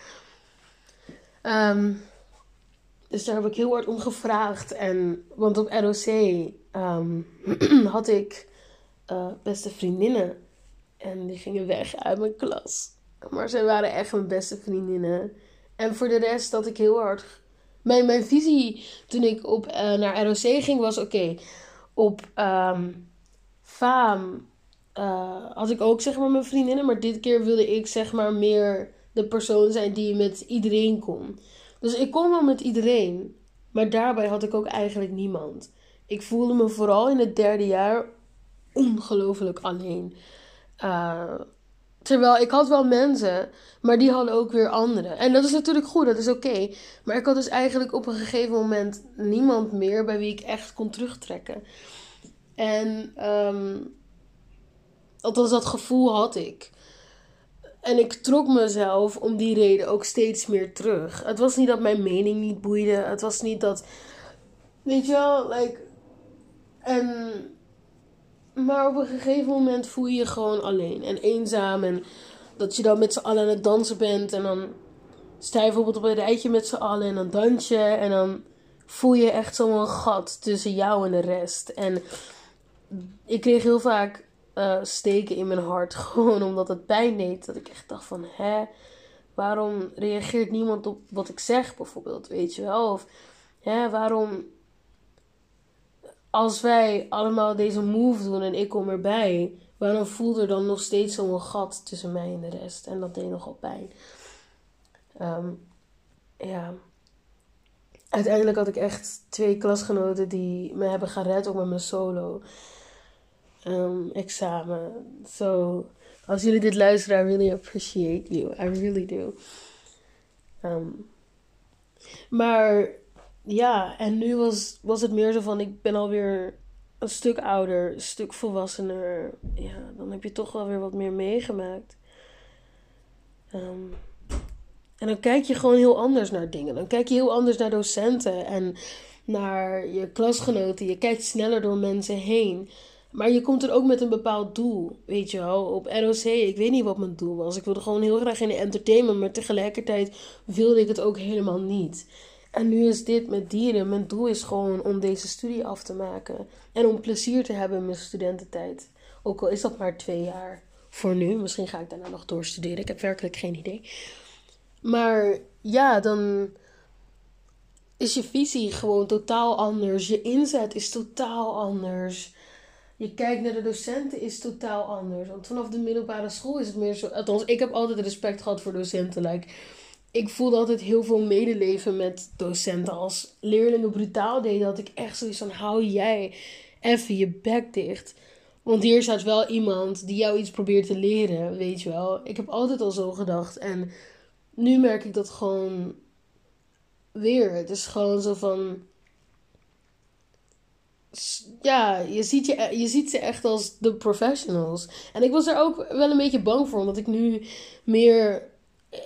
Um, dus daar heb ik heel hard om gevraagd. En, want op ROC <clears throat> um, had ik uh, beste vriendinnen. En die gingen weg uit mijn klas. Maar zij waren echt mijn beste vriendinnen. En voor de rest dat ik heel hard. Mijn, mijn visie toen ik op, uh, naar ROC ging was: oké, op um, faam uh, had ik ook zeg maar mijn vriendinnen. Maar dit keer wilde ik zeg maar meer de persoon zijn die met iedereen kon. Dus ik kon wel met iedereen. Maar daarbij had ik ook eigenlijk niemand. Ik voelde me vooral in het derde jaar ongelooflijk alleen. Uh, terwijl ik had wel mensen, maar die hadden ook weer anderen. En dat is natuurlijk goed, dat is oké. Maar ik had dus eigenlijk op een gegeven moment niemand meer bij wie ik echt kon terugtrekken. En um, althans, dat gevoel had ik. En ik trok mezelf om die reden ook steeds meer terug. Het was niet dat mijn mening niet boeide. Het was niet dat. Weet je wel, like. En. Maar op een gegeven moment voel je je gewoon alleen en eenzaam. En dat je dan met z'n allen aan het dansen bent. En dan sta je bijvoorbeeld op een rijtje met z'n allen en dan dans je. En dan voel je echt zo'n gat tussen jou en de rest. En ik kreeg heel vaak uh, steken in mijn hart. <laughs> Gewoon omdat het pijn deed. Dat ik echt dacht van, hè, waarom reageert niemand op wat ik zeg bijvoorbeeld, weet je wel? Of, hè, waarom, als wij allemaal deze move doen en ik kom erbij, waarom voelt er dan nog steeds zo'n gat tussen mij en de rest? En dat deed nogal pijn. Um, ja. Uiteindelijk had ik echt twee klasgenoten die me hebben gered ook met mijn solo um, examen. So, als jullie dit luisteren, I really appreciate you. I really do. Um, maar ja, en nu was, was het meer zo van: ik ben alweer een stuk ouder, een stuk volwassener. Ja, dan heb je toch wel weer wat meer meegemaakt. Um, en dan kijk je gewoon heel anders naar dingen. Dan kijk je heel anders naar docenten en naar je klasgenoten. Je kijkt sneller door mensen heen. Maar je komt er ook met een bepaald doel, weet je wel. Op ROC, ik weet niet wat mijn doel was. Ik wilde gewoon heel graag in de entertainment, maar tegelijkertijd wilde ik het ook helemaal niet. En nu is dit met dieren. Mijn doel is gewoon om deze studie af te maken. En om plezier te hebben in mijn studententijd. Ook al is dat maar twee jaar voor nu. Misschien ga ik daarna nog doorstuderen. Ik heb werkelijk geen idee. Maar ja, dan is je visie gewoon totaal anders. Je inzet is totaal anders je kijkt naar de docenten is totaal anders. Want vanaf de middelbare school is het meer zo. Althans, ik heb altijd respect gehad voor docenten. Like, ik voelde altijd heel veel medeleven met docenten. Als leerlingen brutaal deden, had ik echt zoiets van: hou jij even je bek dicht. Want hier staat wel iemand die jou iets probeert te leren, weet je wel. Ik heb altijd al zo gedacht. En nu merk ik dat gewoon weer. Het is gewoon zo van ja, je ziet, je, je ziet ze echt als de professionals. En ik was er ook wel een beetje bang voor, omdat ik nu meer eh,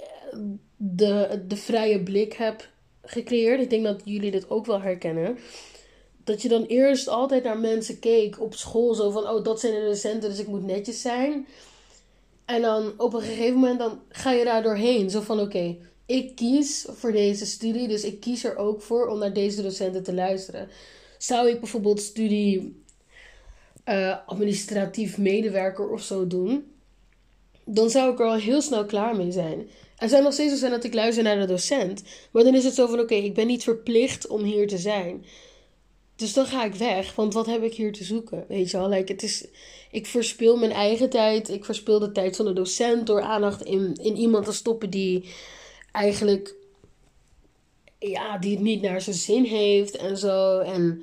de, de vrije blik heb gecreëerd. Ik denk dat jullie dit ook wel herkennen. Dat je dan eerst altijd naar mensen keek op school, zo van: oh, dat zijn de docenten, dus ik moet netjes zijn. En dan op een gegeven moment dan ga je daar doorheen. Zo van: oké, ik kies voor deze studie, dus ik kies er ook voor om naar deze docenten te luisteren. Zou ik bijvoorbeeld studie uh, administratief medewerker of zo doen, dan zou ik er al heel snel klaar mee zijn. Er zijn nog steeds zo zijn dat ik luister naar de docent, maar dan is het zo van: oké, ik ben niet verplicht om hier te zijn. Dus dan ga ik weg, want wat heb ik hier te zoeken? Weet je wel, like, het is, ik verspil mijn eigen tijd. Ik verspil de tijd van de docent door aandacht in, in iemand te stoppen die eigenlijk ja, die het niet naar zijn zin heeft en zo. En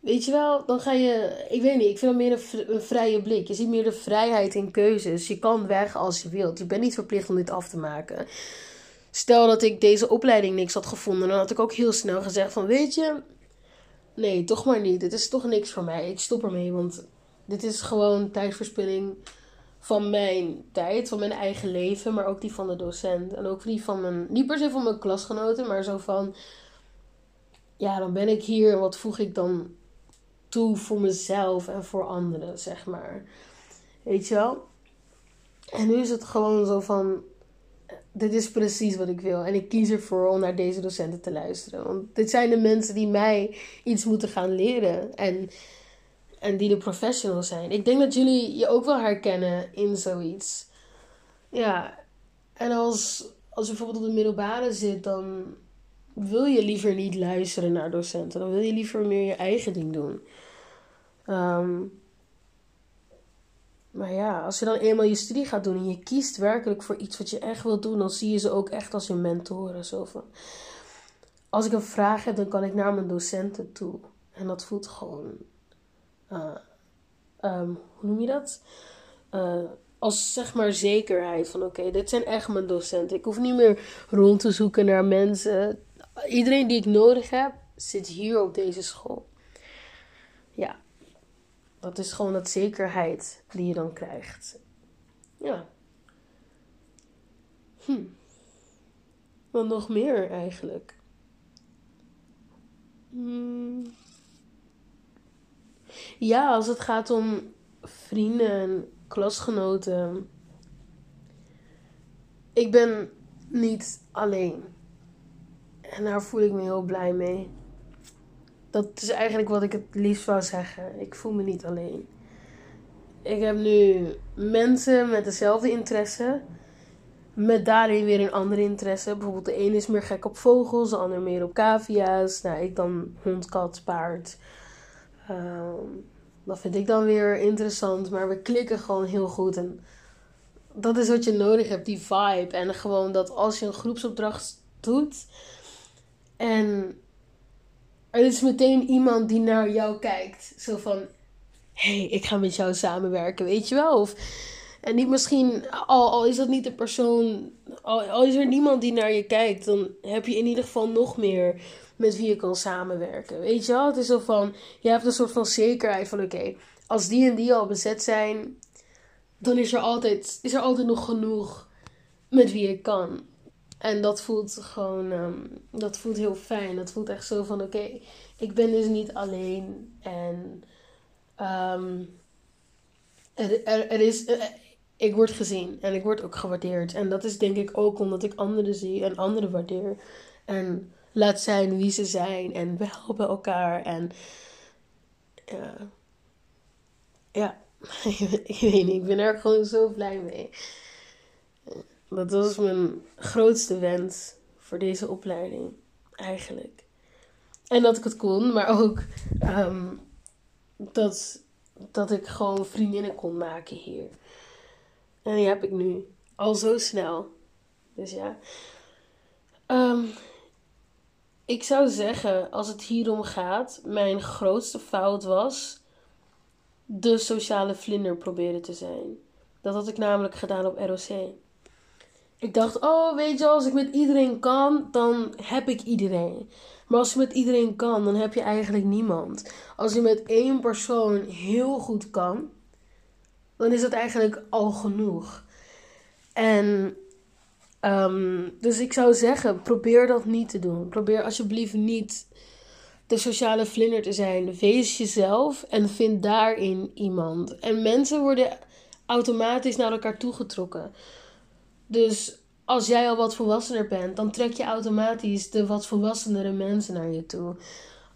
weet je wel, dan ga je, ik weet niet, ik vind dat meer een, een, vrije blik. Je ziet meer de vrijheid in keuzes. Je kan weg als je wilt. Je bent niet verplicht om dit af te maken. Stel dat ik deze opleiding niks had gevonden, dan had ik ook heel snel gezegd van, weet je, nee, toch maar niet. Dit is toch niks voor mij. Ik stop ermee, want dit is gewoon tijdverspilling van mijn tijd, van mijn eigen leven, maar ook die van de docent. En ook die van mijn, niet per se van mijn klasgenoten, maar zo van, ja, dan ben ik hier wat voeg ik dan toe voor mezelf en voor anderen, zeg maar. Weet je wel? En nu is het gewoon zo van, dit is precies wat ik wil. En ik kies ervoor om naar deze docenten te luisteren. Want dit zijn de mensen die mij iets moeten gaan leren. En en die de professionals zijn. Ik denk dat jullie je ook wel herkennen in zoiets. Ja, en als, als je bijvoorbeeld op de middelbare zit, dan wil je liever niet luisteren naar docenten. Dan wil je liever meer je eigen ding doen. Ehm, maar ja, als je dan eenmaal je studie gaat doen en je kiest werkelijk voor iets wat je echt wilt doen, dan zie je ze ook echt als je mentoren. Zo als ik een vraag heb, dan kan ik naar mijn docenten toe. En dat voelt gewoon uh, hoe noem je dat? Uh, als zeg maar zekerheid van oké, dit zijn echt mijn docenten. Ik hoef niet meer rond te zoeken naar mensen. Iedereen die ik nodig heb, zit hier op deze school. Ja, dat is gewoon dat zekerheid die je dan krijgt. Ja. Hm. Wat nog meer eigenlijk? Hmm. Ja, als het gaat om vrienden en klasgenoten. Ik ben niet alleen. En daar voel ik me heel blij mee. Dat is eigenlijk wat ik het liefst wou zeggen. Ik voel me niet alleen. Ik heb nu mensen met dezelfde interesse. Met daarin weer een andere interesse. Bijvoorbeeld de ene is meer gek op vogels, de ander meer op cavia's. Nou, ik dan hond, kat, paard. Um, dat vind ik dan weer interessant. Maar we klikken gewoon heel goed. En dat is wat je nodig hebt, die vibe. En gewoon dat als je een groepsopdracht doet. En er is meteen iemand die naar jou kijkt. Zo van, hé, hey, ik ga met jou samenwerken, weet je wel? Of, en niet misschien, al, al is dat niet de persoon, al, is er niemand die naar je kijkt, dan heb je in ieder geval nog meer met wie je kan samenwerken. Weet je wel? Het is zo van, je hebt een soort van zekerheid van oké, als die en die al bezet zijn, dan is er altijd, is er altijd nog genoeg met wie ik kan. En dat voelt gewoon, ehm, dat voelt heel fijn. Dat voelt echt zo van oké, ik ben dus niet alleen. En um, er, er, is, eh, ik word gezien en ik word ook gewaardeerd. En dat is denk ik ook omdat ik anderen zie en anderen waardeer. En laat zijn wie ze zijn. En we helpen elkaar. En ja, ja. <laughs> ik weet niet, ik ben er gewoon zo blij mee. Dat was mijn grootste wens voor deze opleiding, eigenlijk. En dat ik het kon, maar ook ehm, dat, dat ik gewoon vriendinnen kon maken hier. En die heb ik nu al zo snel. Dus ja. Um, ik zou zeggen, als het hierom gaat, mijn grootste fout was de sociale vlinder proberen te zijn. Dat had ik namelijk gedaan op ROC. Ik dacht, oh weet je, als ik met iedereen kan, dan heb ik iedereen. Maar als je met iedereen kan, dan heb je eigenlijk niemand. Als je met één persoon heel goed kan, dan is dat eigenlijk al genoeg. En Ehm, dus ik zou zeggen, probeer dat niet te doen. Probeer alsjeblieft niet de sociale vlinder te zijn. Wees jezelf en vind daarin iemand. En mensen worden automatisch naar elkaar toegetrokken. Dus als jij al wat volwassener bent, dan trek je automatisch de wat volwassenere mensen naar je toe.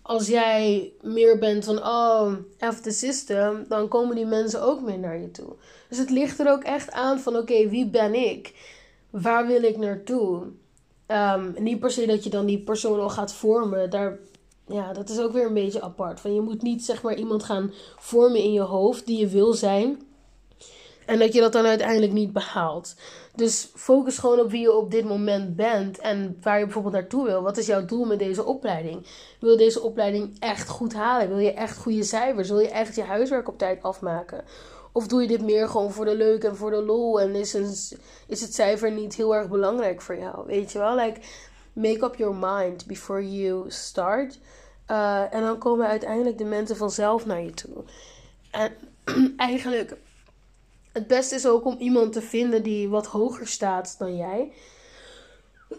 Als jij meer bent van, oh, F the system, dan komen die mensen ook meer naar je toe. Dus het ligt er ook echt aan van, oké, wie ben ik? waar wil ik naartoe? Um, niet per se dat je dan die persoon al gaat vormen. Daar, ja, dat is ook weer een beetje apart. Van je moet niet zeg maar iemand gaan vormen in je hoofd die je wil zijn. En dat je dat dan uiteindelijk niet behaalt. Dus focus gewoon op wie je op dit moment bent en waar je bijvoorbeeld naartoe wil. Wat is jouw doel met deze opleiding? Wil je deze opleiding echt goed halen? Wil je echt goede cijfers? Wil je echt je huiswerk op tijd afmaken? Of doe je dit meer gewoon voor de leuk en voor de lol en is, is het cijfer niet heel erg belangrijk voor jou? Weet je wel? Like, make up your mind before you start. Uh, en dan komen uiteindelijk de mensen vanzelf naar je toe. En <clears throat> eigenlijk het beste is ook om iemand te vinden die wat hoger staat dan jij.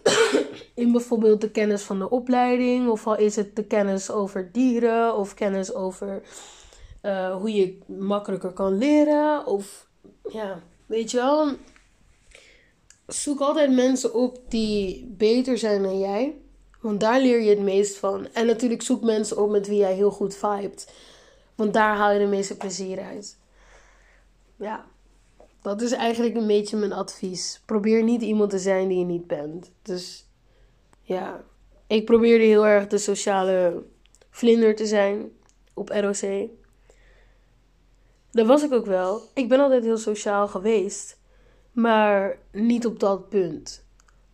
<clears throat> In bijvoorbeeld de kennis van de opleiding, of al is het de kennis over dieren, of kennis over uh, hoe je makkelijker kan leren. Of ja, weet je wel. Zoek altijd mensen op die beter zijn dan jij. Want daar leer je het meest van. En natuurlijk zoek mensen op met wie jij heel goed vibet. Want daar haal je de meeste plezier uit. Ja. Dat is eigenlijk een beetje mijn advies. Probeer niet iemand te zijn die je niet bent. Dus ja, ik probeerde heel erg de sociale vlinder te zijn op ROC. Dat was ik ook wel. Ik ben altijd heel sociaal geweest, maar niet op dat punt.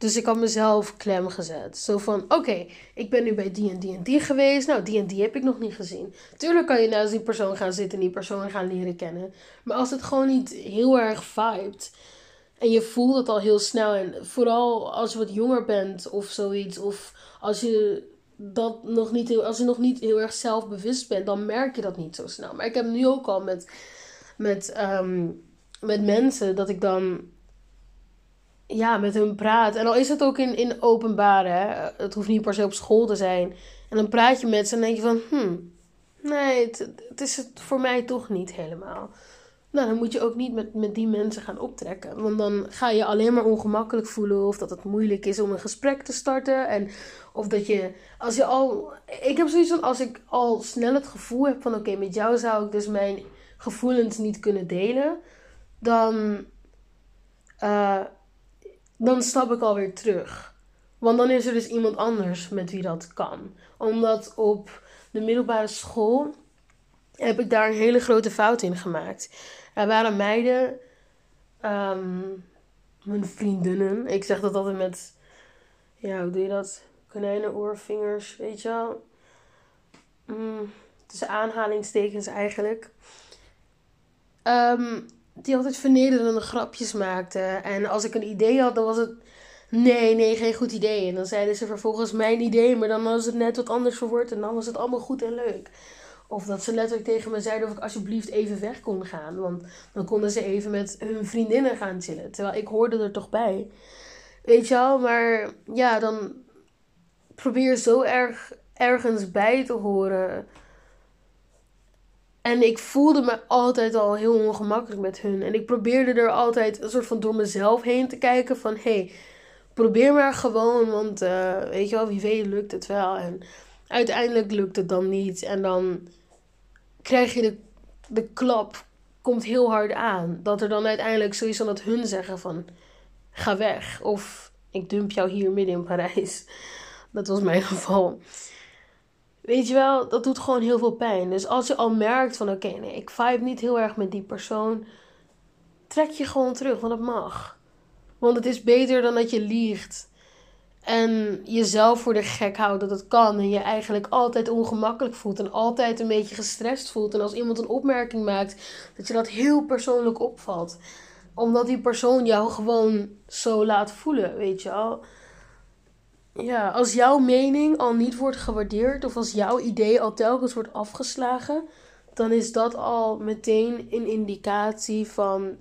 Dus ik had mezelf klem gezet. Zo van: oké, ik ben nu bij die en die en die geweest. Nou, die en die heb ik nog niet gezien. Tuurlijk kan je naast die persoon gaan zitten en die persoon gaan leren kennen. Maar als het gewoon niet heel erg vibet. En je voelt het al heel snel. En vooral als je wat jonger bent of zoiets. Of als je dat nog niet heel, als je nog niet heel erg zelfbewust bent, dan merk je dat niet zo snel. Maar ik heb nu ook al met, met, ehm, met mensen dat ik dan ja, met hun praat. En al is het ook in, in openbaar, hè. Het hoeft niet per se op school te zijn. En dan praat je met ze en denk je van... Hmm, nee, het, het is het voor mij toch niet helemaal. Nou, dan moet je ook niet met, met die mensen gaan optrekken. Want dan ga je alleen maar ongemakkelijk voelen. Of dat het moeilijk is om een gesprek te starten. En of dat je, als je al. Ik heb zoiets van als ik al snel het gevoel heb van: oké, met jou zou ik dus mijn gevoelens niet kunnen delen. Dan. Uh, dan stap ik alweer terug. Want dan is er dus iemand anders met wie dat kan. Omdat op de middelbare school heb ik daar een hele grote fout in gemaakt. Er waren meiden, um, mijn vriendinnen. Ik zeg dat altijd met, ja, hoe doe je dat? Konijnenoorvingers, weet je wel. Mm, tussen aanhalingstekens eigenlijk. Um, die altijd vernederende grapjes maakte. En als ik een idee had, dan was het. Nee, nee, geen goed idee. En dan zeiden ze vervolgens mijn idee, maar dan was het net wat anders verwoord en dan was het allemaal goed en leuk. Of dat ze letterlijk tegen me zeiden of ik alsjeblieft even weg kon gaan. Want dan konden ze even met hun vriendinnen gaan chillen. Terwijl ik hoorde er toch bij. Weet je wel, maar ja, dan probeer zo erg ergens bij te horen en ik voelde me altijd al heel ongemakkelijk met hun. En ik probeerde er altijd een soort van door mezelf heen te kijken van... Hé, hey, probeer maar gewoon, want uh, weet je wel, wie weet lukt het wel. En uiteindelijk lukt het dan niet. En dan krijg je de, de klap, komt heel hard aan. Dat er dan uiteindelijk sowieso dat hun zeggen van... Ga weg. Of ik dump jou hier midden in Parijs. <laughs> Dat was mijn geval. Weet je wel, dat doet gewoon heel veel pijn. Dus als je al merkt van oké, nee, ik vibe niet heel erg met die persoon, trek je gewoon terug, want het mag. Want het is beter dan dat je liegt. En jezelf voor de gek houdt dat het kan. En je eigenlijk altijd ongemakkelijk voelt. En altijd een beetje gestrest voelt. En als iemand een opmerking maakt, dat je dat heel persoonlijk opvalt. Omdat die persoon jou gewoon zo laat voelen, weet je wel. Ja, als jouw mening al niet wordt gewaardeerd of als jouw idee al telkens wordt afgeslagen, dan is dat al meteen een indicatie van: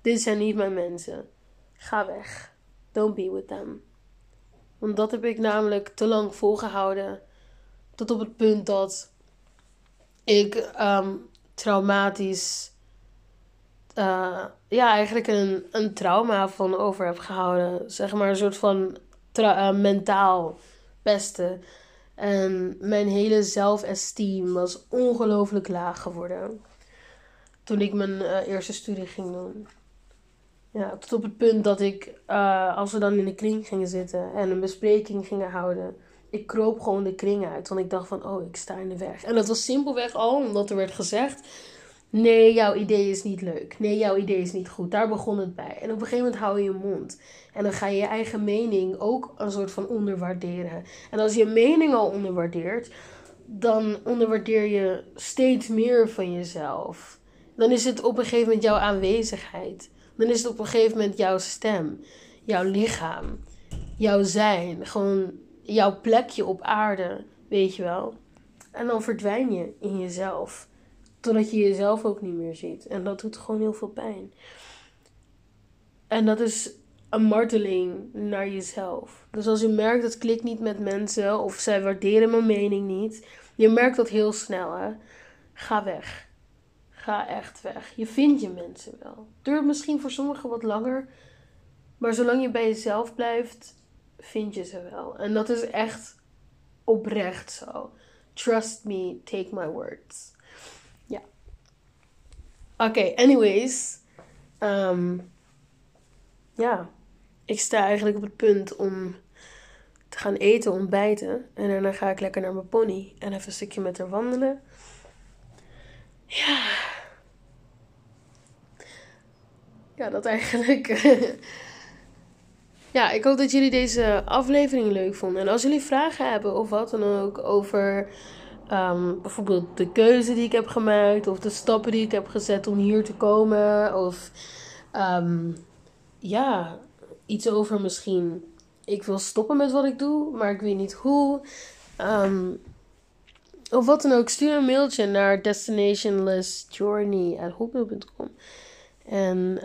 dit zijn niet mijn mensen. Ga weg. Don't be with them. Want dat heb ik namelijk te lang volgehouden. Tot op het punt dat ik um, traumatisch. Uh, ja, eigenlijk een, een trauma van over heb gehouden. Zeg maar een soort van uh, mentaal pesten. En mijn hele zelfesteem was ongelooflijk laag geworden. Toen ik mijn uh, eerste studie ging doen. Ja, tot op het punt dat ik, uh, als we dan in de kring gingen zitten en een bespreking gingen houden, ik kroop gewoon de kring uit. Want ik dacht van, oh, ik sta in de weg. En dat was simpelweg al omdat er werd gezegd, Nee, jouw idee is niet leuk. Nee, jouw idee is niet goed. Daar begon het bij. En op een gegeven moment hou je je mond. En dan ga je je eigen mening ook een soort van onderwaarderen. En als je mening al onderwaardeert, dan onderwaardeer je steeds meer van jezelf. Dan is het op een gegeven moment jouw aanwezigheid. Dan is het op een gegeven moment jouw stem, jouw lichaam, jouw zijn. Gewoon jouw plekje op aarde, weet je wel. En dan verdwijn je in jezelf. Totdat je jezelf ook niet meer ziet. En dat doet gewoon heel veel pijn. En dat is een marteling naar jezelf. Dus als je merkt dat klikt niet met mensen of zij waarderen mijn mening niet, je merkt dat heel snel, hè? Ga weg. Ga echt weg. Je vindt je mensen wel. Duurt misschien voor sommigen wat langer, maar zolang je bij jezelf blijft, vind je ze wel. En dat is echt oprecht zo. Trust me, take my words. Oké, anyways. Ehm, ja, ik sta eigenlijk op het punt om te gaan eten, ontbijten. En daarna ga ik lekker naar mijn pony en even een stukje met haar wandelen. Ja. Ja, dat eigenlijk. <laughs> ja, ik hoop dat jullie deze aflevering leuk vonden. En als jullie vragen hebben of wat dan ook over um, bijvoorbeeld de keuze die ik heb gemaakt, of de stappen die ik heb gezet om hier te komen, of um, ja, iets over misschien. Ik wil stoppen met wat ik doe, maar ik weet niet hoe. Um, of wat dan ook, stuur een mailtje naar destinationlessjourney.hotmail.com. En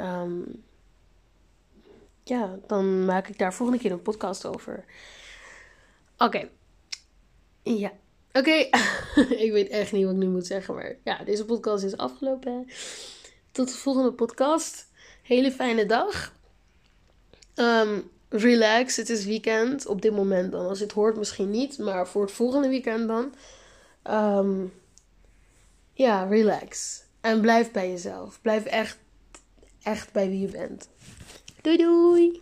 ja, dan maak ik daar volgende keer een podcast over. Oké. Ja. Oké. <laughs> ik weet echt niet wat ik nu moet zeggen, maar ja, deze podcast is afgelopen. Tot de volgende podcast. Hele fijne dag. Um, relax, het is weekend. Op dit moment dan. Als het hoort, misschien niet. Maar voor het volgende weekend dan. Um, ja, relax. En blijf bij jezelf. Blijf echt, echt bij wie je bent. Doei doei!